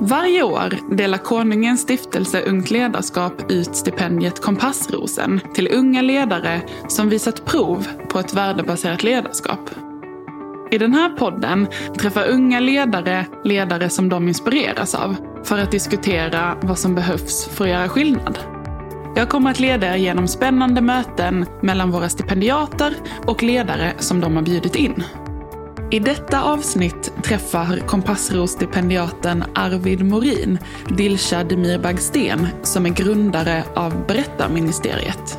Varje år delar Konungens stiftelse Ungt ledarskap ut stipendiet Kompassrosen till unga ledare som visat prov på ett värdebaserat ledarskap. I den här podden träffar unga ledare ledare som de inspireras av för att diskutera vad som behövs för att göra skillnad. Jag kommer att leda er genom spännande möten mellan våra stipendiater och ledare som de har bjudit in. I detta avsnitt träffar Kompassros-stipendiaten Arvid Morin Dilshad Demirbag-Sten som är grundare av Berättarministeriet.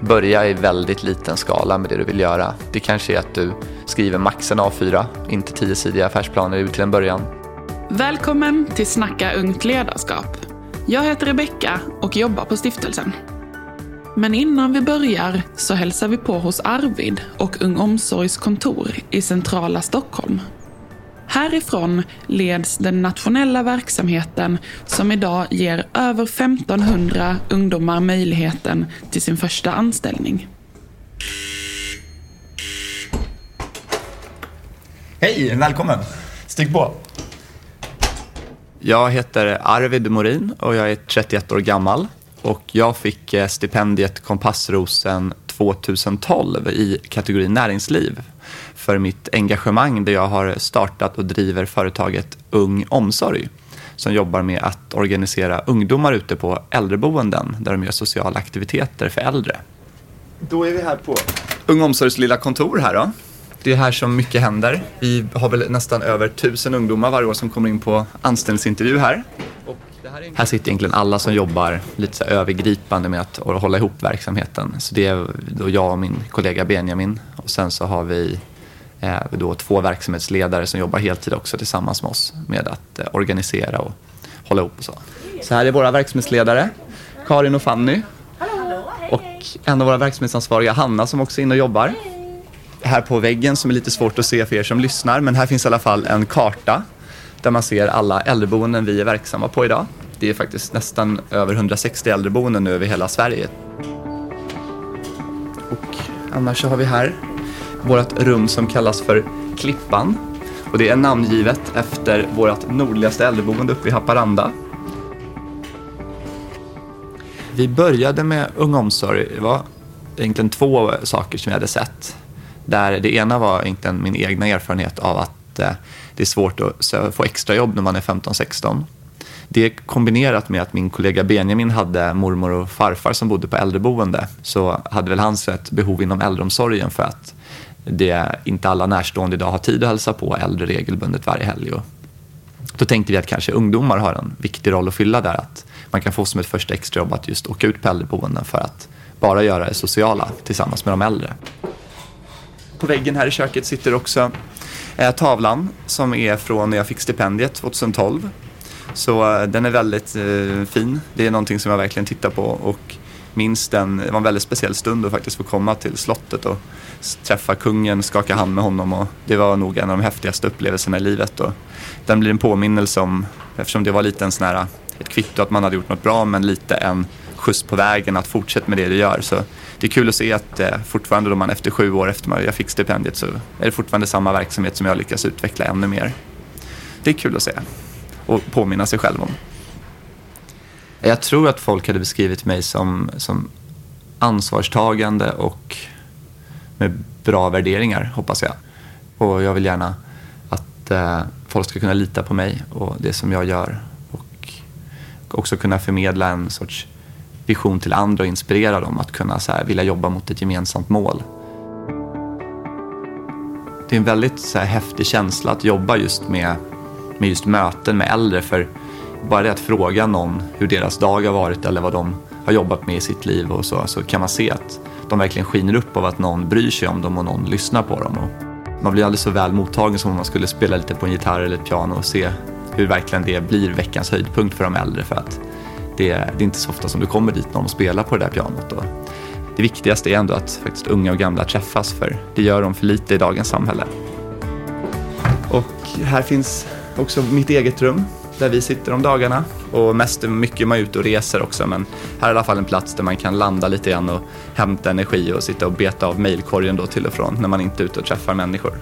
Börja i väldigt liten skala med det du vill göra. Det kanske är att du skriver max en A4, inte tiosidiga affärsplaner till en början. Välkommen till Snacka ungt ledarskap. Jag heter Rebecka och jobbar på stiftelsen. Men innan vi börjar så hälsar vi på hos Arvid och Ung Omsorgs kontor i centrala Stockholm. Härifrån leds den nationella verksamheten som idag ger över 1500 ungdomar möjligheten till sin första anställning. Hej, välkommen. Stig på. Jag heter Arvid Morin och jag är 31 år gammal och jag fick eh, stipendiet Kompassrosen 2012 i kategorin näringsliv för mitt engagemang där jag har startat och driver företaget Ung Omsorg som jobbar med att organisera ungdomar ute på äldreboenden där de gör sociala aktiviteter för äldre. Då är vi här på Ung Omsorgs lilla kontor här då. Det är här som mycket händer. Vi har väl nästan över tusen ungdomar varje år som kommer in på anställningsintervju här. Här sitter egentligen alla som jobbar lite så övergripande med att hålla ihop verksamheten. Så det är då jag och min kollega Benjamin och sen så har vi eh, då två verksamhetsledare som jobbar heltid också tillsammans med oss med att eh, organisera och hålla ihop och så. Så här är våra verksamhetsledare, Karin och Fanny. Och en av våra verksamhetsansvariga, Hanna, som också är inne och jobbar. Här på väggen, som är lite svårt att se för er som lyssnar, men här finns i alla fall en karta där man ser alla äldreboenden vi är verksamma på idag. Det är faktiskt nästan över 160 äldreboenden nu över hela Sverige. Och annars så har vi här vårt rum som kallas för Klippan. Och det är namngivet efter vårt nordligaste äldreboende uppe i Haparanda. Vi började med Ung Omsorg. Det var egentligen två saker som vi hade sett. Där det ena var egentligen min egna erfarenhet av att eh, det är svårt att få extrajobb när man är 15-16. Det kombinerat med att min kollega Benjamin hade mormor och farfar som bodde på äldreboende så hade väl han sett behov inom äldreomsorgen för att det inte alla närstående idag har tid att hälsa på äldre regelbundet varje helg. Och då tänkte vi att kanske ungdomar har en viktig roll att fylla där. Att man kan få som ett första extrajobb att just åka ut på äldreboenden för att bara göra det sociala tillsammans med de äldre. På väggen här i köket sitter också eh, tavlan som är från när jag fick stipendiet 2012 så eh, den är väldigt eh, fin. Det är någonting som jag verkligen tittar på och minns den. Det var en väldigt speciell stund att faktiskt få komma till slottet och träffa kungen, skaka hand med honom och det var nog en av de häftigaste upplevelserna i livet. Och den blir en påminnelse om, eftersom det var lite en sån här, ett kvitto att man hade gjort något bra men lite en skjuts på vägen att fortsätta med det du gör. Så det är kul att se att eh, fortfarande då man efter sju år efter att jag fick stipendiet så är det fortfarande samma verksamhet som jag lyckas utveckla ännu mer. Det är kul att se och påminna sig själv om. Jag tror att folk hade beskrivit mig som, som ansvarstagande och med bra värderingar, hoppas jag. Och jag vill gärna att eh, folk ska kunna lita på mig och det som jag gör och också kunna förmedla en sorts vision till andra och inspirera dem att kunna så här, vilja jobba mot ett gemensamt mål. Det är en väldigt så här, häftig känsla att jobba just med med just möten med äldre. För bara det att fråga någon hur deras dag har varit eller vad de har jobbat med i sitt liv och så, så kan man se att de verkligen skiner upp av att någon bryr sig om dem och någon lyssnar på dem. Och man blir alldeles så väl mottagen som om man skulle spela lite på en gitarr eller ett piano och se hur verkligen det blir veckans höjdpunkt för de äldre. För att det, det är inte så ofta som du kommer dit någon och spelar på det där pianot. Och det viktigaste är ändå att faktiskt unga och gamla träffas för det gör de för lite i dagens samhälle. Och här finns också mitt eget rum där vi sitter om dagarna. Och mest mycket är ute och reser också men här är i alla fall en plats där man kan landa lite grann och hämta energi och sitta och beta av mejlkorgen då till och från när man inte är ute och träffar människor.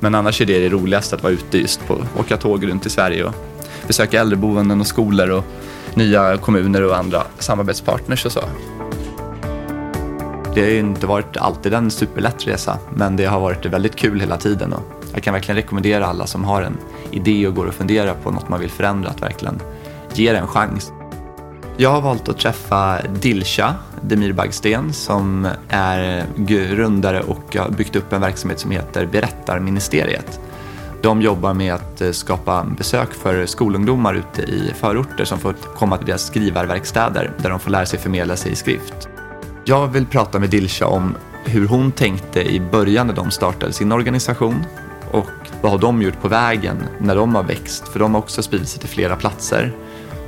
Men annars är det det roligaste att vara ute just på åka tåg runt i Sverige och besöka äldreboenden och skolor och nya kommuner och andra samarbetspartners och så. Det har ju inte varit alltid en superlätt resa, men det har varit väldigt kul hela tiden. Och jag kan verkligen rekommendera alla som har en idé och går och funderar på något man vill förändra att verkligen ge det en chans. Jag har valt att träffa Dilsha Demirbagsten som är grundare och har byggt upp en verksamhet som heter Berättarministeriet. De jobbar med att eh, skapa besök för skolungdomar ute i förorter som får komma till deras skrivarverkstäder där de får lära sig förmedla sig i skrift. Jag vill prata med Dilsha om hur hon tänkte i början när de startade sin organisation och vad har de gjort på vägen när de har växt? För de har också spridit sig till flera platser.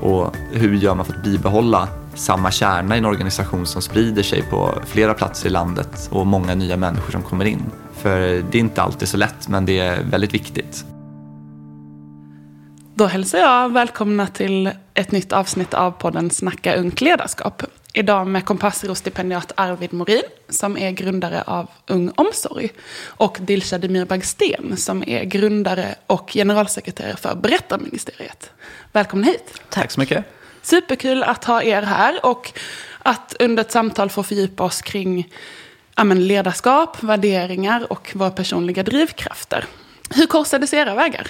Och hur gör man för att bibehålla samma kärna i en organisation som sprider sig på flera platser i landet och många nya människor som kommer in? För det är inte alltid så lätt, men det är väldigt viktigt. Då hälsar jag välkomna till ett nytt avsnitt av podden Snacka ungt ledarskap. Idag med Kompassro-stipendiat Arvid Morin som är grundare av Ung Omsorg och Dilshad Demir Bagsten som är grundare och generalsekreterare för Berättarministeriet. Välkommen hit. Tack så mycket. Superkul att ha er här och att under ett samtal få fördjupa oss kring ja, ledarskap, värderingar och våra personliga drivkrafter. Hur korsades era vägar?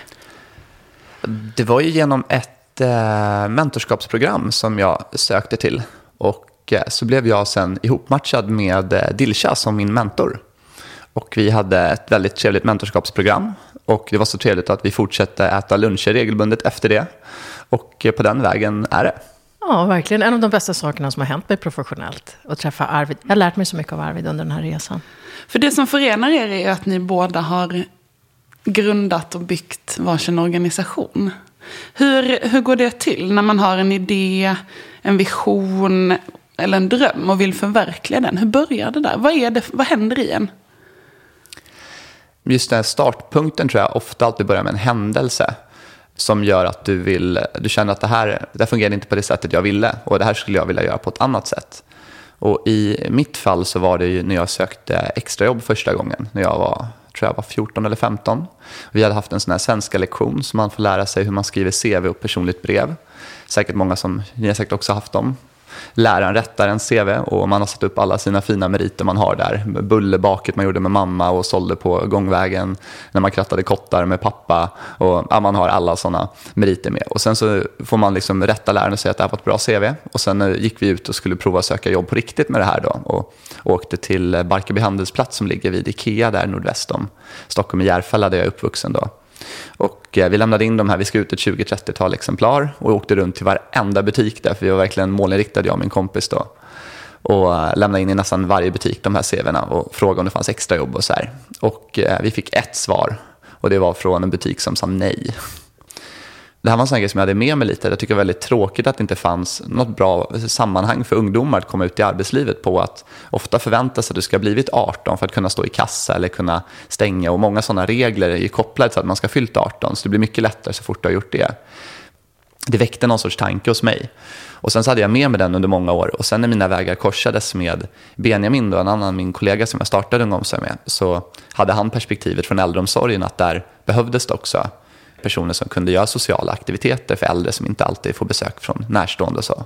Det var ju genom ett eh, mentorskapsprogram som jag sökte till. Och eh, så blev jag sen ihopmatchad med eh, Dilsha som min mentor. Och vi hade ett väldigt trevligt mentorskapsprogram. Och det var så trevligt att vi fortsatte äta luncher regelbundet efter det. Och eh, på den vägen är det. Ja, verkligen. En av de bästa sakerna som har hänt mig professionellt. Att träffa Arvid. Jag har lärt mig så mycket av Arvid under den här resan. För det som förenar er är att ni båda har grundat och byggt varsin organisation. Hur, hur går det till när man har en idé, en vision eller en dröm och vill förverkliga den? Hur börjar det där? Vad, är det, vad händer i en? Just den här startpunkten tror jag ofta alltid börjar med en händelse som gör att du, vill, du känner att det här, det här fungerade inte på det sättet jag ville och det här skulle jag vilja göra på ett annat sätt. Och i mitt fall så var det ju när jag sökte extrajobb första gången, när jag var, tror jag var 14 eller 15. Vi hade haft en sån här svenska lektion så man får lära sig hur man skriver CV och personligt brev. Säkert många som, ni har säkert också haft dem läraren rättar en CV och man har satt upp alla sina fina meriter man har där. Bullerbaket man gjorde med mamma och sålde på gångvägen när man krattade kottar med pappa. Och, ja, man har alla sådana meriter med. Och sen så får man liksom rätta läraren och säga att det här var ett bra CV. Och sen eh, gick vi ut och skulle prova att söka jobb på riktigt med det här då. Och åkte till eh, Barkarby handelsplats som ligger vid Ikea där nordväst om Stockholm i Järfälla där jag är uppvuxen då. Och eh, vi lämnade in de här, vi skrev ut ett 20-30-tal exemplar och åkte runt till varenda butik där, för vi var verkligen målinriktade, jag och min kompis då. Och eh, lämnade in i nästan varje butik de här CVna och frågade om det fanns extrajobb och så här. Och eh, vi fick ett svar och det var från en butik som sa nej. Det här var en sån grej som jag hade med mig lite. Jag tycker det var väldigt tråkigt att det inte fanns något bra sammanhang för ungdomar att komma ut i arbetslivet på. Att ofta förväntas att du ska ha blivit 18 för att kunna stå i kassa eller kunna stänga. Och många sådana regler är kopplade till att man ska ha fyllt 18. Så det blir mycket lättare så fort du har gjort det. Det väckte någon sorts tanke hos mig. Och sen så hade jag med mig den under många år. Och sen när mina vägar korsades med Benjamin, då, en annan min kollega som jag startade Ung med, så hade han perspektivet från äldreomsorgen att där behövdes det också personer som kunde göra sociala aktiviteter för äldre som inte alltid får besök från närstående och så.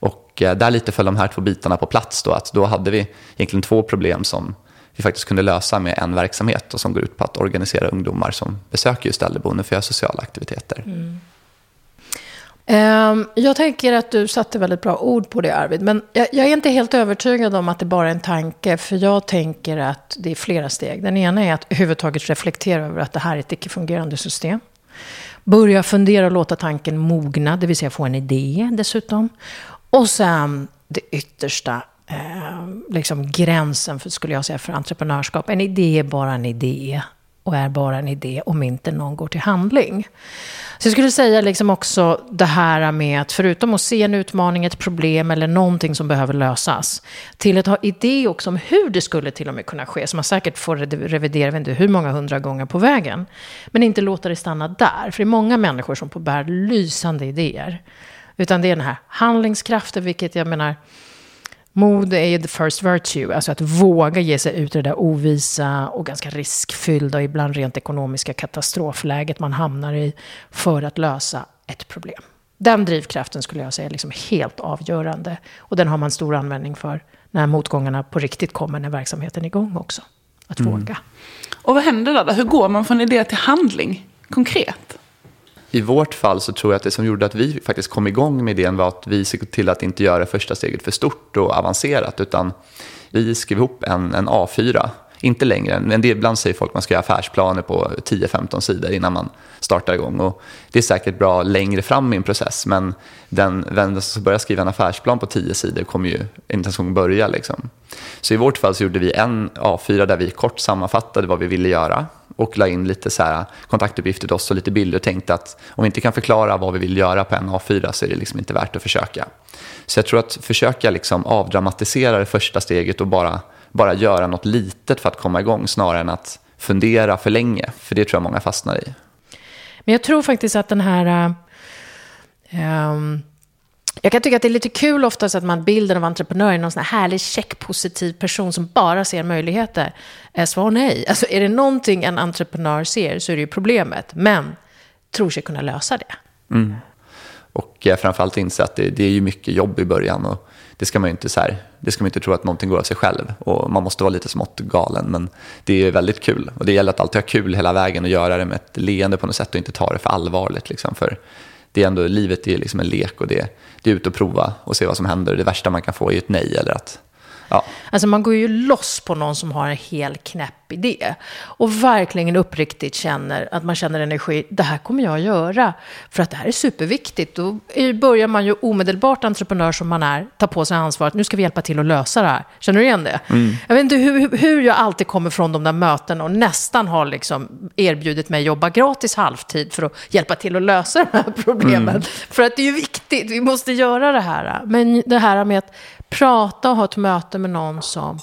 Och eh, där lite föll de här två bitarna på plats då, att då hade vi egentligen två problem som vi faktiskt kunde lösa med en verksamhet och som går ut på att organisera ungdomar som besöker just äldreboenden för att göra sociala aktiviteter. Mm. Ehm, jag tänker att du satte väldigt bra ord på det Arvid, men jag, är inte helt övertygad om att det bara är en tanke, för jag tänker att det är flera steg. Den ena är att överhuvudtaget reflektera över att det här är ett icke-fungerande system. Börja fundera och låta tanken mogna, det vill säga få en idé dessutom. Och sen det yttersta, eh, liksom gränsen för, skulle jag säga, för entreprenörskap. En idé är bara en idé och är bara en idé om inte någon går till handling. Så jag skulle säga liksom också det här med att förutom att se en utmaning, ett problem eller någonting som behöver lösas, till att ha idé också om hur det skulle till och med kunna ske, som man säkert får revidera, vet inte hur många hundra gånger på vägen. Men inte låta det stanna där, för det är många människor som på bär lysande idéer. Utan det är den här handlingskraften, vilket jag menar, Mod är ju the first virtue, alltså att våga ge sig ut i det där ovisa och ganska riskfyllda och ibland rent ekonomiska katastrofläget man hamnar i för att lösa ett problem. Den drivkraften skulle jag säga är liksom helt avgörande. Och den har man stor användning för när motgångarna på riktigt kommer när verksamheten är igång också. Att mm. våga. Och vad händer då? Hur går man från idé till handling konkret? I vårt fall så tror jag att det som gjorde att vi faktiskt kom igång med idén var att vi såg till att inte göra första steget för stort och avancerat utan vi skrev ihop en, en A4 inte längre, men det, ibland säger folk att man ska göra affärsplaner på 10-15 sidor innan man startar igång. Och det är säkert bra längre fram i en process, men den, den som börjar skriva en affärsplan på 10 sidor kommer ju inte ens börja. Liksom. Så i vårt fall så gjorde vi en A4 där vi kort sammanfattade vad vi ville göra och la in lite så här kontaktuppgifter till oss och lite bilder och tänkte att om vi inte kan förklara vad vi vill göra på en A4 så är det liksom inte värt att försöka. Så jag tror att försöka liksom avdramatisera det första steget och bara bara göra något litet för att komma igång snarare än att fundera för länge. För det tror jag många fastnar i. Men jag tror faktiskt att den här... Um, jag kan tycka att det är lite kul oftast att man bilden av entreprenör är någon sån här härlig, checkpositiv person som bara ser möjligheter. Eh, svar nej. Alltså är det någonting en entreprenör ser så är det ju problemet. Men tror sig kunna lösa det. Mm. Och eh, framförallt inse att det, det, är ju mycket jobb i början. Och det ska man ju inte, så här, det ska man inte tro att någonting går av sig själv. Och man måste vara lite smått galen, men det är väldigt kul. Och det gäller att alltid ha kul hela vägen och göra det med ett leende på något sätt och inte ta det för allvarligt. Liksom. För det är ändå, livet är liksom en lek och det, det är ut och prova och se vad som händer. Det värsta man kan få är ett nej eller att Ja. Alltså man går ju loss på någon som har en hel knäpp idé. Och verkligen uppriktigt känner att man känner energi. Det här kommer jag att göra. För att det här är superviktigt. Då börjar man ju omedelbart entreprenör som man är ta på sig ansvaret. Nu ska vi hjälpa till att lösa det här. Känner du igen det? Mm. Jag vet inte hur, hur jag alltid kommer från de där mötena och nästan har liksom erbjudit mig jobba gratis halvtid för att hjälpa till att lösa de här problemen. Mm. För att det är ju viktigt. Vi måste göra det här. Men det här med att prata och ha ett möte med någon som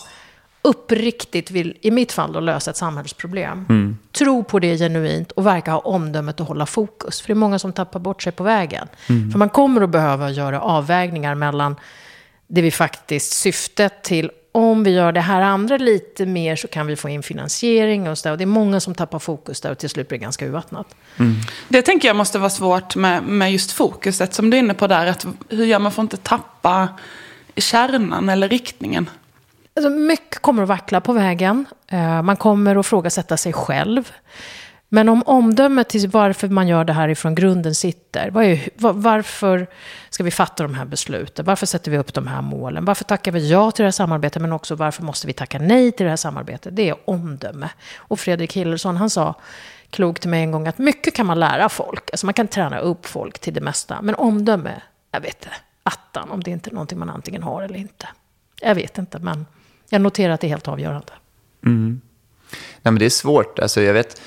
uppriktigt vill, i mitt fall, då, lösa ett samhällsproblem. Mm. Tro på det genuint och verka ha omdömet att hålla fokus. För det är många som tappar bort sig på vägen. Mm. För man kommer att behöva göra avvägningar mellan det vi faktiskt syftet till om vi gör det här andra lite mer så kan vi få in finansiering och så där. Och det är många som tappar fokus där och till slut blir det ganska urvattnat. Mm. Det tänker jag måste vara svårt med, med just fokuset som du är inne på där. Att hur gör man för att inte tappa kärnan eller riktningen? Alltså, mycket kommer att vackla på vägen. Eh, man kommer att frågasätta sig själv. Men om omdömet till varför man gör det här ifrån grunden sitter. Var är, var, varför ska vi fatta de här besluten? Varför sätter vi upp de här målen? Varför tackar vi ja till det här samarbetet? Men också varför måste vi tacka nej till det här samarbetet? Det är omdöme. Och Fredrik Hillersson, han sa klokt till mig en gång att mycket kan man lära folk. Alltså man kan träna upp folk till det mesta. Men omdöme, jag vet inte attan om det inte är någonting man antingen har eller inte. Jag vet inte, men jag noterar att det är helt avgörande. Mm. Nej, men det är svårt. Alltså, jag vet,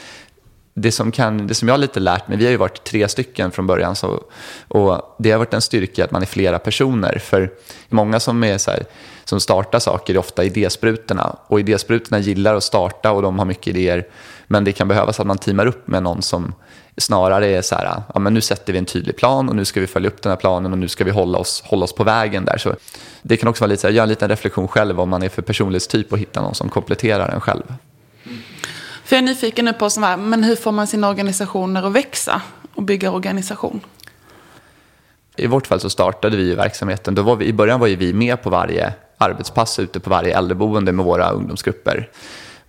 det, som kan, det som jag har lite lärt mig, vi har ju varit tre stycken från början, så, och det har varit en styrka att man är flera personer. För många som, är så här, som startar saker är ofta idésprutorna. Och idésprutorna gillar att starta och de har mycket idéer. Men det kan behövas att man teamar upp med någon som snarare är så här, ja, men nu sätter vi en tydlig plan och nu ska vi följa upp den här planen och nu ska vi hålla oss, hålla oss på vägen där. Så det kan också vara lite så här, göra en liten reflektion själv om man är för personlighetstyp och hitta någon som kompletterar en själv. För jag är nyfiken nu på sån men hur får man sina organisationer att växa och bygga organisation? I vårt fall så startade vi verksamheten, då var vi, i början var vi med på varje arbetspass ute på varje äldreboende med våra ungdomsgrupper.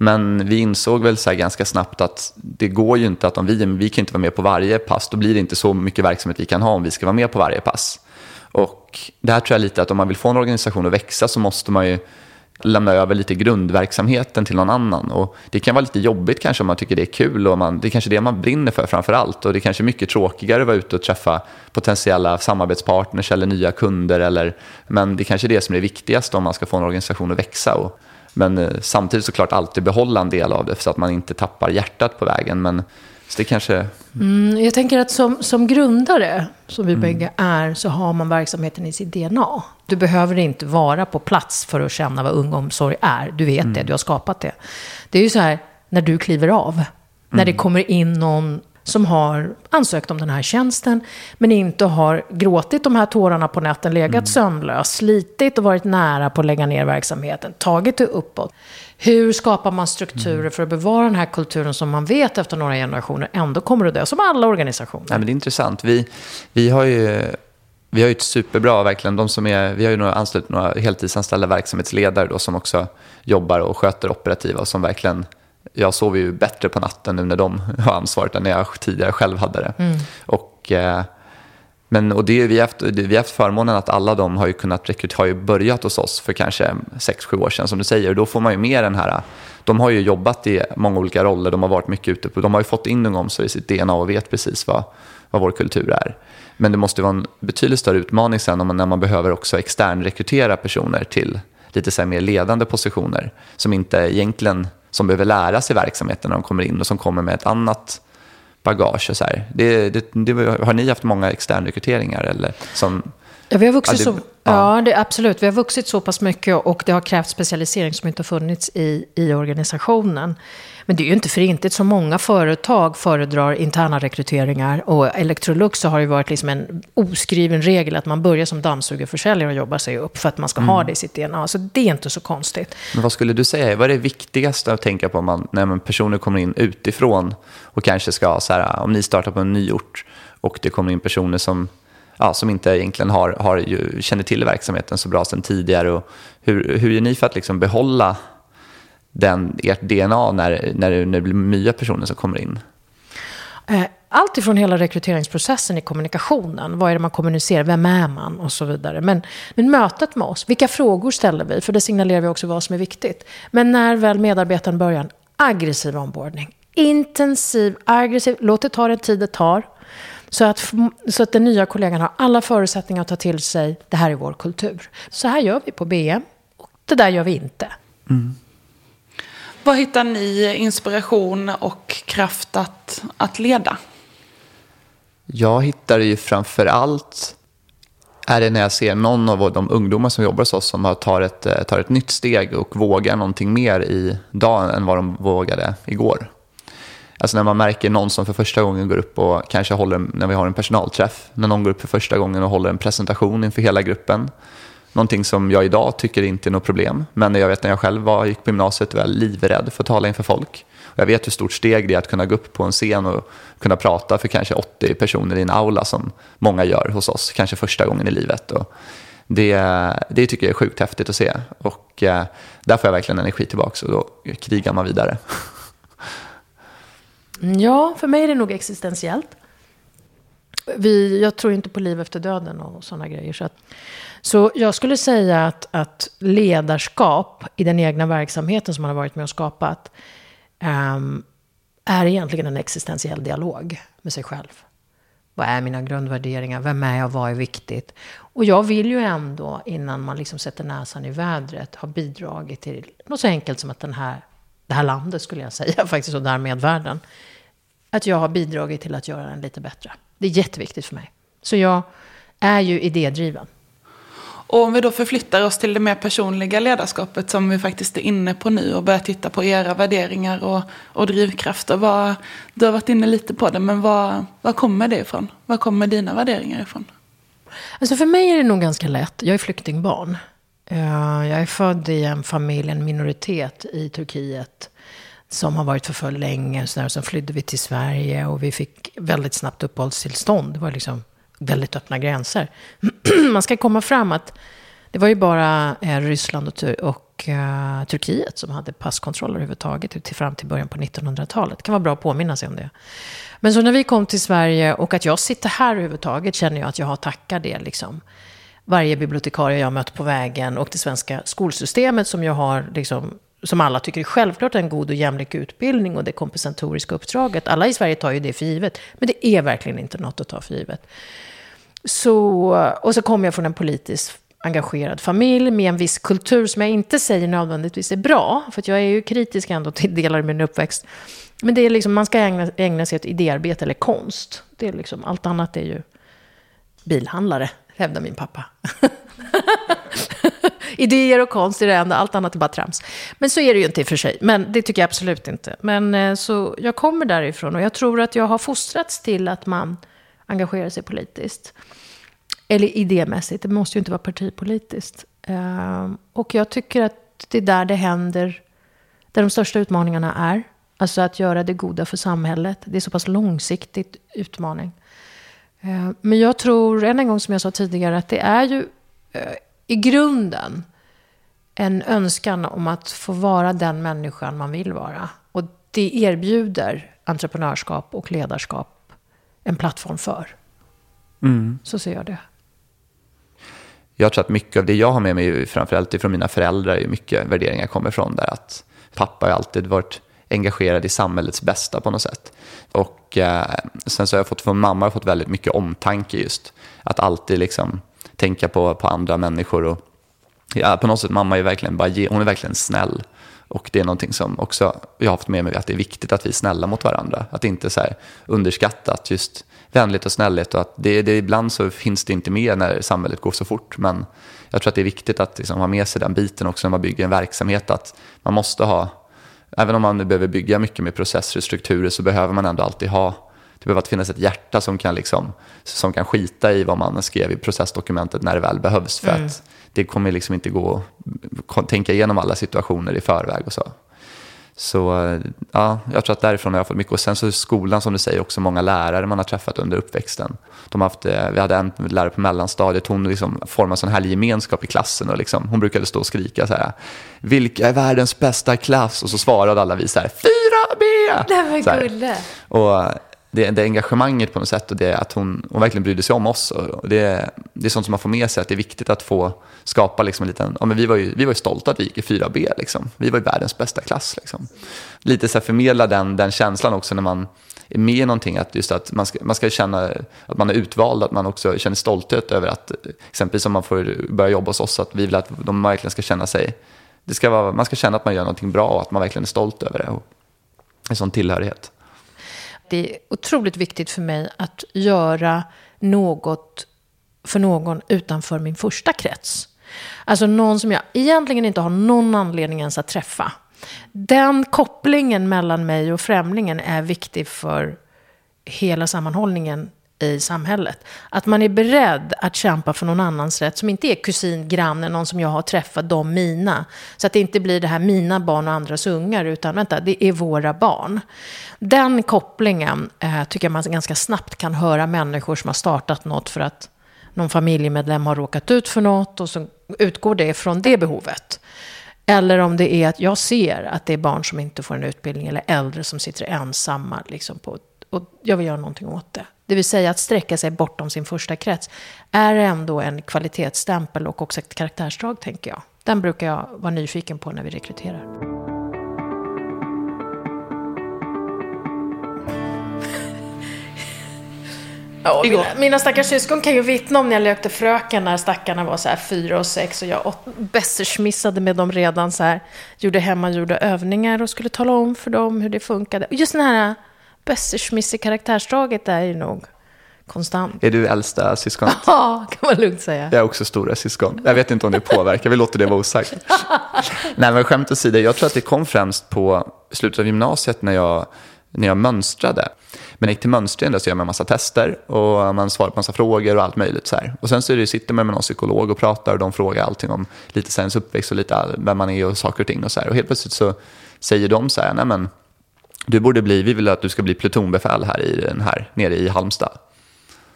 Men vi insåg väl så ganska snabbt att det går ju inte att om vi, vi kan inte vara med på varje pass, då blir det inte så mycket verksamhet vi kan ha om vi ska vara med på varje pass. Och det här tror jag lite att om man vill få en organisation att växa så måste man ju lämna över lite grundverksamheten till någon annan. Och det kan vara lite jobbigt kanske om man tycker det är kul och man, det är kanske det man brinner för framför allt. Och det är kanske mycket tråkigare att vara ute och träffa potentiella samarbetspartners eller nya kunder. Eller, men det är kanske är det som är viktigast om man ska få en organisation att växa. Och men eh, samtidigt såklart alltid behålla en del av det så att man inte tappar hjärtat på vägen. Men så det kanske... Mm, jag tänker att som, som grundare, som vi mm. bägge är, så har man verksamheten i sitt DNA. Du behöver inte vara på plats för att känna vad ungomsorg är. Du vet mm. det, du har skapat det. Det är ju så här, när du kliver av, när det mm. kommer in någon som har ansökt om den här tjänsten, men inte har gråtit de här tårarna på natten, legat mm. sömnlös, slitit och varit nära på att lägga ner verksamheten, tagit det uppåt. Hur skapar man strukturer mm. för att bevara den här kulturen som man vet efter några generationer ändå kommer att dö, som alla organisationer? Ja, men det är intressant. Vi, vi har ju vi har ju ett superbra, verkligen, de som är, vi har ju några, anslutit några heltidsanställda verksamhetsledare då, som också jobbar och sköter operativa och som verkligen, jag sover ju bättre på natten nu när de har ansvaret än när jag tidigare själv hade det. Mm. Och, eh, men, och det, vi, har haft, vi har haft förmånen att alla de har ju kunnat rekrytera, har ju börjat hos oss för kanske 6-7 år sedan som du säger. Då får man ju med den här, de har ju jobbat i många olika roller, de har varit mycket ute på, de har ju fått in ungdomsomsorg i sitt DNA och vet precis vad, vad vår kultur är. Men det måste vara en betydligt större utmaning sen om man, när man behöver också externrekrytera personer till lite så mer ledande positioner som inte egentligen som behöver lära sig verksamheten när de kommer in och som kommer med ett annat bagage. Och så. Det, det, det, har ni haft många externrekryteringar? Eller som, ja, vi har vuxit så, ja. ja det, absolut. Vi har vuxit så pass mycket och det har krävt specialisering som inte har funnits i, i organisationen. Men det är ju inte för inte så många företag föredrar interna rekryteringar. Och Electrolux har ju varit liksom en oskriven regel att man börjar som dammsugarförsäljare och jobbar sig upp för att man ska mm. ha det i sitt DNA. Så det är inte så konstigt. Men vad skulle du säga, vad är det viktigaste att tänka på man, när personer kommer in utifrån och kanske ska, så här, om ni startar på en ny ort och det kommer in personer som ja, som inte egentligen har, har ju, känner till verksamheten så bra sedan tidigare. Och hur, hur gör ni för att liksom behålla den, ert DNA när, när, det, när det blir nya personer som kommer in? Eh, allt ifrån hela rekryteringsprocessen i kommunikationen. Vad är det man kommunicerar? Vem är man? Och så vidare. Men, men mötet med oss. Vilka frågor ställer vi? För det signalerar vi också vad som är viktigt. Men när väl medarbetaren börjar, aggressiv onboarding. Intensiv, aggressiv. Låt det ta den tid det tar. Så att, så att den nya kollegan har alla förutsättningar att ta till sig, det här är vår kultur. Så här gör vi på BM. Och det där gör vi inte. Mm. Var hittar ni inspiration och kraft att, att leda? Jag hittar ju framför allt är det när jag ser någon av de ungdomar som jobbar hos oss som tar ett, eh, tar ett nytt steg och vågar någonting mer idag än vad de vågade igår. Alltså när man märker någon som för första gången går upp och kanske håller, när vi har en personalträff, när någon går upp för första gången och håller en presentation inför hela gruppen Någonting som jag idag tycker inte är något problem. Men jag vet när jag själv var, gick på gymnasiet var jag livrädd för att tala inför folk. Jag vet hur stort steg det är att kunna gå upp på en scen och kunna prata för kanske 80 personer i en aula som många gör hos oss, kanske första gången i livet. Och det, det tycker jag är sjukt häftigt att se. Och eh, där får jag verkligen energi tillbaka och då krigar man vidare. Ja, för mig är det nog existentiellt. Vi, jag tror inte på liv efter döden och sådana grejer. Så att, så jag skulle säga att, att ledarskap i den egna verksamheten som man har varit med och skapat um, är egentligen en existentiell dialog med sig själv. Vad är mina grundvärderingar? Vem är jag? Vad är viktigt? Och jag vill ju ändå, innan man liksom sätter näsan i vädret, ha bidragit till något så enkelt som att den här, det här landet, skulle jag säga, faktiskt, och därmed världen, att jag har bidragit till att göra den lite bättre. Det är jätteviktigt för mig. Så jag är ju idédriven. Och om vi då förflyttar oss till det mer personliga ledarskapet som vi faktiskt är inne på nu och börjar titta på era värderingar och, och drivkrafter. Vad, du har varit inne lite på det, men vad, vad kommer det ifrån? Vad kommer dina värderingar ifrån? Alltså för mig är det nog ganska lätt. Jag är flyktingbarn. Eh, jag är född i en familj, en minoritet i Turkiet som har varit förföljd länge. Och, Så där. och sen flydde vi till Sverige och vi fick väldigt snabbt uppehållstillstånd. Det var liksom väldigt öppna gränser. Man ska komma fram att det var ju bara eh, Ryssland och, och eh, Turkiet som hade passkontroll överhuvudtaget till fram till början på 1900-talet. Det kan vara bra att påminna sig om det. Men så när vi kom till Sverige och att jag sitter här överhuvudtaget känner jag att jag har tackat det. Liksom. Varje bibliotekarie jag mött på vägen och det svenska skolsystemet som jag har liksom, som alla tycker är självklart en god och jämlik utbildning och det kompensatoriska uppdraget. Alla i Sverige tar ju det för givet, men det är verkligen inte något att ta för givet. Så, och så kommer jag från en politiskt engagerad familj med en viss kultur som jag inte säger nödvändigtvis är bra, för jag är ju kritisk ändå till delar av min uppväxt. Men det är liksom, man ska ägna, ägna sig åt idéarbete eller konst. Det är liksom, allt annat är ju bilhandlare, hävdar min pappa. idéer och konst är det enda, allt annat är bara trams. Men så är det ju inte i och för sig, men det tycker jag absolut inte. Men eh, så jag kommer därifrån och jag tror att jag har fostrats till att man engagerar sig politiskt. Eller idémässigt, det måste ju inte vara partipolitiskt. Ehm, och jag tycker att det är där det händer, där de största utmaningarna är. Alltså att göra det goda för samhället. Det är så pass långsiktigt utmaning. Ehm, men jag tror, än en gång som jag sa tidigare, att det är ju eh, i grunden en önskan om att få vara den människan man vill vara. Och det erbjuder entreprenörskap och ledarskap en plattform för. Mm. Så ser jag det jag tror att mycket av det jag har med mig, framförallt ifrån mina föräldrar, är mycket värderingar kommer från där. Att pappa har alltid varit engagerad i samhällets bästa på något sätt. Och eh, sen så har jag fått från mamma har fått väldigt mycket omtanke just. Att alltid liksom tänka på, på andra människor. Och, ja, på något sätt, mamma är verkligen, bara, hon är verkligen snäll. Och det är någonting som också jag har haft med mig, att det är viktigt att vi är snälla mot varandra. Att inte så här underskatta att just vänligt och snälligt. Och att det, det, ibland så finns det inte med när samhället går så fort. Men jag tror att det är viktigt att liksom ha med sig den biten också när man bygger en verksamhet. Att man måste ha, även om man behöver bygga mycket med processer och strukturer så behöver man ändå alltid ha det behöver alltid finnas ett hjärta som kan, liksom, som kan skita i vad man skrev i processdokumentet när det väl behövs. För mm. att det kommer liksom inte gå att tänka igenom alla situationer i förväg och så. Så ja, jag tror att därifrån har jag fått mycket. Och sen så skolan som du säger också många lärare man har träffat under uppväxten. De har haft, eh, vi hade en lärare på mellanstadiet, hon liksom formade sån här gemenskap i klassen. Och liksom, hon brukade stå och skrika så här, vilka är världens bästa klass? Och så svarade alla vi så här, 4B! Det var gulle. Och det, det engagemanget på något sätt och det att hon, hon verkligen brydde sig om oss. Och det, det är sånt som man får med sig, att det är viktigt att få skapa liksom en liten, ja men vi var ju, vi var ju stolta att vi gick i 4B liksom. Vi var ju världens bästa klass liksom. Lite så här förmedla den, den känslan också när man är med i någonting, att just att man ska, man ska känna att man är utvald, att man också känner stolthet över att, exempelvis om man får börja jobba hos oss, att vi vill att de verkligen ska känna sig, det ska vara, man ska känna att man gör någonting bra och att man verkligen är stolt över det. Och en sån tillhörighet det är otroligt viktigt för mig att göra något för någon utanför min första krets. Alltså någon som jag egentligen inte har någon anledning ens att träffa. Den kopplingen mellan mig och främlingen är viktig för hela sammanhållningen i samhället. Att man är beredd att kämpa för någon annans rätt som inte är kusin, granne, någon som jag har träffat, de mina. Så att det inte blir det här mina barn och andras ungar, utan vänta, det är våra barn. Den kopplingen eh, tycker jag man ganska snabbt kan höra människor som har startat något för att någon familjemedlem har råkat ut för något och så utgår det från det behovet. Eller om det är att jag ser att det är barn som inte får en utbildning eller äldre som sitter ensamma liksom på, och jag vill göra någonting åt det. Det vill säga att sträcka sig bortom sin första krets är ändå en kvalitetsstämpel och också ett karaktärsdrag, tänker jag. Den brukar jag vara nyfiken på när vi rekryterar. Ja, mina, mina stackars syskon kan ju vittna om när jag lekte fröken när stackarna var så här fyra och sex och jag bessersmissade med dem redan så här. Gjorde hemmagjorda övningar och skulle tala om för dem hur det funkade. Och just den här bessersmiss i karaktärsdraget är ju nog konstant. Är du äldsta syskonet? Ja, kan man lugnt säga. Jag är också stora syskon. Jag vet inte om det påverkar, vi låter det vara osagt. Nej, men skämt åsido, jag tror att det kom främst på slutet av gymnasiet när jag, när jag mönstrade. Men när jag gick till mönstringen så gör man en massa tester och man svarar på en massa frågor och allt möjligt. Så här. Och sen så är det, sitter man med någon psykolog och pratar och de frågar allting om lite ens uppväxt och lite vem man är och saker och ting. Och, så här. och helt plötsligt så säger de så här, nej men du borde bli, vi vill att du ska bli plutonbefäl här, i den här nere i Halmstad.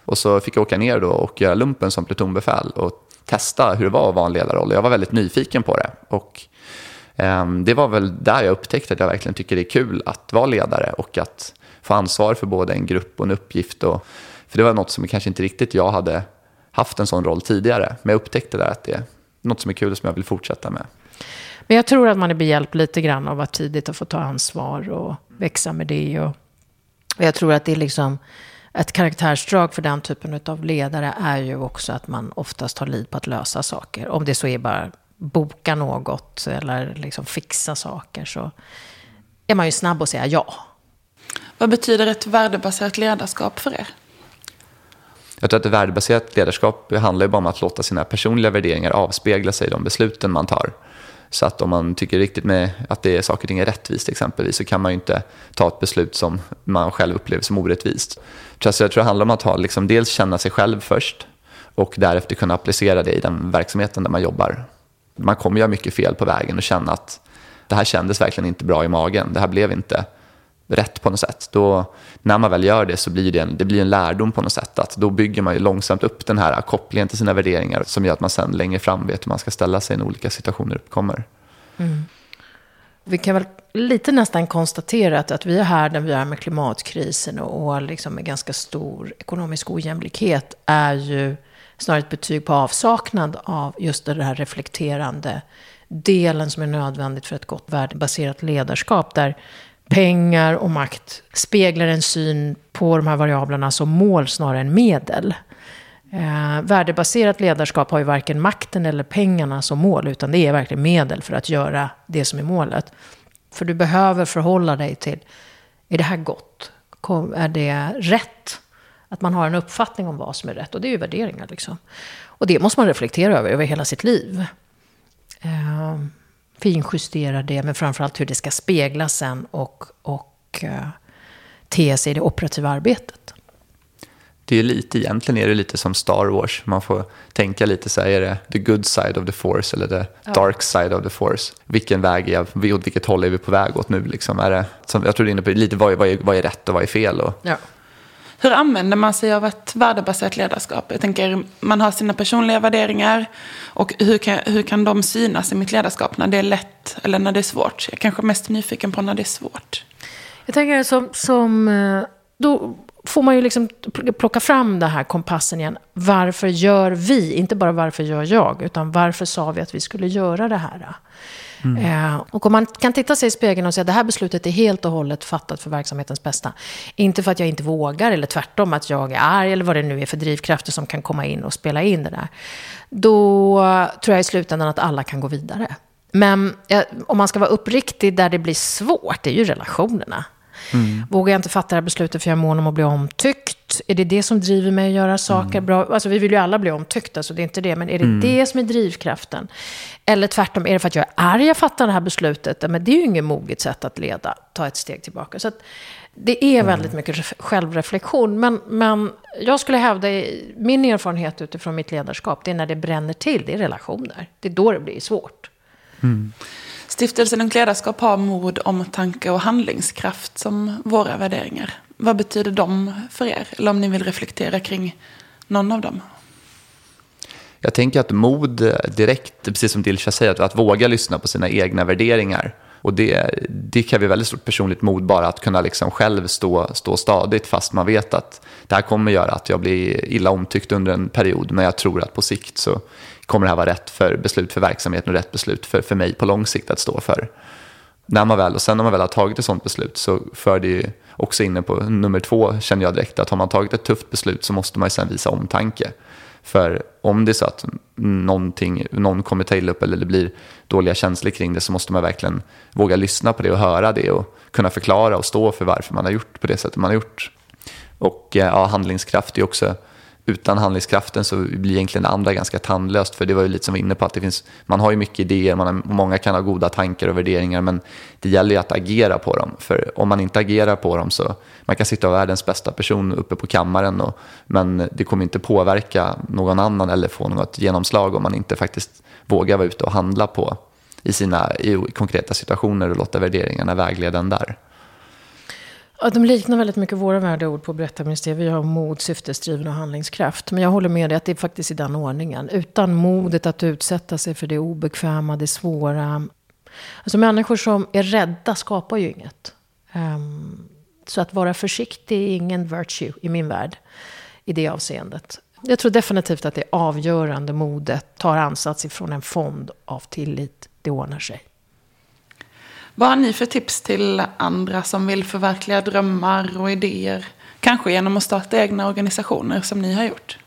Och så fick jag åka ner då och göra lumpen som plutonbefäl och testa hur det var att vara en ledarroll. Jag var väldigt nyfiken på det. Och eh, det var väl där jag upptäckte att jag verkligen tycker det är kul att vara ledare och att få ansvar för både en grupp och en uppgift. Och, för det var något som kanske inte riktigt jag hade haft en sån roll tidigare. Men jag upptäckte där att det är något som är kul och som jag vill fortsätta med. Men jag tror att man är behjälpt lite grann av att tidigt ha fått ta ansvar och växa med det. Och, och jag tror att det är liksom ett karaktärsdrag för den typen av ledare är ju också att man oftast har lid på att lösa saker. Om det så är bara boka något eller liksom fixa saker så är man ju snabb att säga ja. Vad betyder ett värdebaserat ledarskap för er? Jag tror att ett värdebaserat ledarskap handlar ju bara om att låta sina personliga värderingar avspegla sig i de besluten man tar. Så att om man tycker riktigt med att det är saker och ting är rättvist exempelvis så kan man ju inte ta ett beslut som man själv upplever som orättvist. Så jag tror det handlar om att ha, liksom, dels känna sig själv först och därefter kunna applicera det i den verksamheten där man jobbar. Man kommer göra mycket fel på vägen och känna att det här kändes verkligen inte bra i magen. Det här blev inte rätt på något sätt. Då, när man väl gör det så blir det en, det blir en lärdom på något sätt. Att då bygger man ju långsamt upp den här kopplingen till sina värderingar som gör att man sen längre fram vet hur man ska ställa sig när olika situationer uppkommer. Mm. Vi kan väl lite nästan konstatera att, att vi är här när vi är med klimatkrisen och, och liksom med ganska stor ekonomisk ojämlikhet är ju snarare ett betyg på avsaknad av just det här reflekterande delen som är nödvändigt för ett gott värdebaserat ledarskap. Där pengar och makt speglar en syn på de här variablerna som mål snarare än medel. Eh, värdebaserat ledarskap har ju varken makten eller pengarna som mål, utan det är verkligen medel för att göra det som är målet. För du behöver förhålla dig till, är det här gott? Är det rätt? Att man har en uppfattning om vad som är rätt, och det är ju värderingar liksom. Och det måste man reflektera över, över hela sitt liv. Eh, finjustera det, men framförallt hur det ska spegla sen och, och uh, te sig i det operativa arbetet. Det är lite, egentligen är det lite som Star Wars. Man får tänka lite så här, är det the good side of the force eller the ja. dark side of the force? Vilken väg är vi, åt vilket håll är vi på väg åt nu? Liksom? Är det, som, jag tror du är inne på lite vad är, vad är, vad är rätt och vad är fel? Och, ja. Hur använder man sig av ett värdebaserat ledarskap? Jag tänker, man har sina personliga värderingar. Och hur kan, hur kan de synas i mitt ledarskap när det är lätt eller när det är svårt? Jag är kanske mest nyfiken på när det är svårt. Jag tänker som, som eh, då får man ju liksom plocka fram den här kompassen igen. Varför gör vi? Inte bara varför gör jag, utan varför sa vi att vi skulle göra det här? Mm. Eh, och om man kan titta sig i spegeln och säga att det här beslutet är helt och hållet fattat för verksamhetens bästa. Inte för att jag inte vågar, eller tvärtom att jag är arg, eller vad det nu är för drivkrafter som kan komma in och spela in det där. Då tror jag i slutändan att alla kan gå vidare. Men eh, om man ska vara uppriktig, där det blir svårt, det är ju relationerna. Mm. Vågar jag inte fatta det här beslutet för jag är mån om att bli omtyckt? Är det det som driver mig att göra saker mm. bra? Alltså vi vill ju alla bli omtyckta, så det är inte det. Men är det mm. det som är drivkraften? Eller tvärtom, är det för att jag är arg jag fattar det här beslutet? Men det är ju inget moget sätt att leda, ta ett steg tillbaka. Så det är mm. väldigt mycket självreflektion. Men, men jag skulle hävda, min erfarenhet utifrån mitt ledarskap, det är när det bränner till, det är relationer. Det är då det blir svårt. Mm. Stiftelsen Ungt Ledarskap har mod, omtanke och handlingskraft som våra värderingar. Vad betyder de för er? Eller om ni vill reflektera kring någon av dem? Jag tänker att mod direkt, precis som Dilsa säger, att, att våga lyssna på sina egna värderingar. Och det, det kräver väldigt stort personligt mod bara att kunna liksom själv stå, stå stadigt fast man vet att det här kommer göra att jag blir illa omtyckt under en period. Men jag tror att på sikt så kommer det här vara rätt för beslut för verksamheten och rätt beslut för, för mig på lång sikt att stå för. När man väl, och sen när man väl har tagit ett sådant beslut så för det ju också inne på nummer två, känner jag direkt, att har man tagit ett tufft beslut så måste man ju sen visa omtanke. För om det är så att någonting, någon kommer ta illa upp eller det blir dåliga känslor kring det så måste man verkligen våga lyssna på det och höra det och kunna förklara och stå för varför man har gjort på det sättet man har gjort. Och eh, ja, handlingskraft är också utan handlingskraften så blir egentligen det andra ganska tandlöst. För det var ju lite som vi var inne på, att det finns, man har ju mycket idéer, man har, många kan ha goda tankar och värderingar, men det gäller ju att agera på dem. För om man inte agerar på dem så, man kan sitta och vara världens bästa person uppe på kammaren, och, men det kommer inte påverka någon annan eller få något genomslag om man inte faktiskt vågar vara ute och handla på i sina i konkreta situationer och låta värderingarna vägleda en där. Ja, de liknar väldigt mycket våra värdeord på berättarministeriet. Vi har mod, syftesdriven och handlingskraft. Men jag håller med dig att det är faktiskt i den ordningen. Utan modet att utsätta sig för det obekväma, det svåra. Alltså människor som är rädda skapar ju inget. Um, så att vara försiktig är ingen virtue i min värld i det avseendet. Jag tror definitivt att det avgörande modet tar ansats ifrån en fond av tillit. Det ordnar sig. Vad har ni för tips till andra som vill förverkliga drömmar och idéer? Kanske genom att starta egna organisationer som ni har gjort?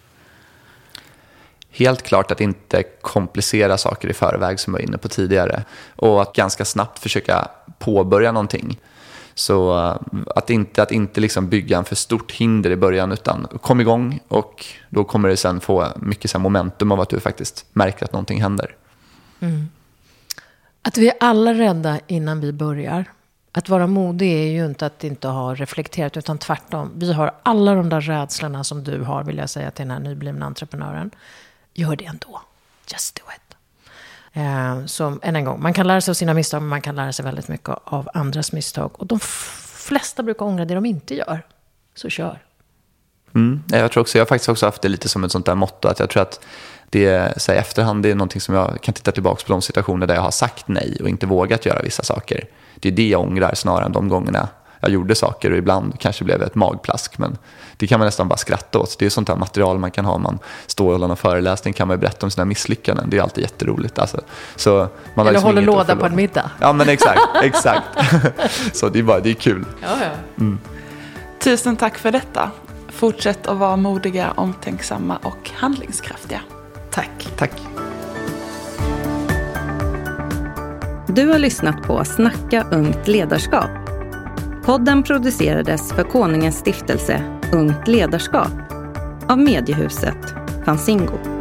Helt klart att inte komplicera saker i förväg som jag var inne på tidigare. Och att ganska snabbt försöka påbörja någonting. Så eh, att inte, att inte liksom bygga en för stort hinder i början utan kom igång och då kommer det sen få mycket sen momentum av att du faktiskt märker att någonting händer. Mm. Att vi är alla rädda innan vi börjar. Att vara modig är ju inte att inte ha reflekterat, utan tvärtom. Vi har alla de där rädslorna som du har, vill jag säga till den här nyblivna entreprenören. Gör det ändå. Just do it. Eh, så än en gång, man kan lära sig av sina misstag, men man kan lära sig väldigt mycket av andras misstag. Och de flesta brukar ångra det de inte gör. Så kör. Mm, jag tror också, jag har faktiskt också haft det lite som ett sånt där motto, att jag tror att det så här, efterhand det är någonting som jag kan titta tillbaka på de situationer där jag har sagt nej och inte vågat göra vissa saker. Det är det jag ångrar snarare än de gångerna jag gjorde saker och ibland kanske blev ett magplask. Men det kan man nästan bara skratta åt. Det är sånt här material man kan ha om man står och håller någon föreläsning. kan man berätta om sina misslyckanden. Det är alltid jätteroligt. Alltså, så man Eller liksom håller låda på en middag. Ja men exakt, exakt. så det är, bara, det är kul. Ja, ja. Mm. Tusen tack för detta. Fortsätt att vara modiga, omtänksamma och handlingskraftiga. Tack. Tack. Du har lyssnat på Snacka ungt ledarskap. Podden producerades för Konungens stiftelse Ungt ledarskap av mediehuset Fanzingo.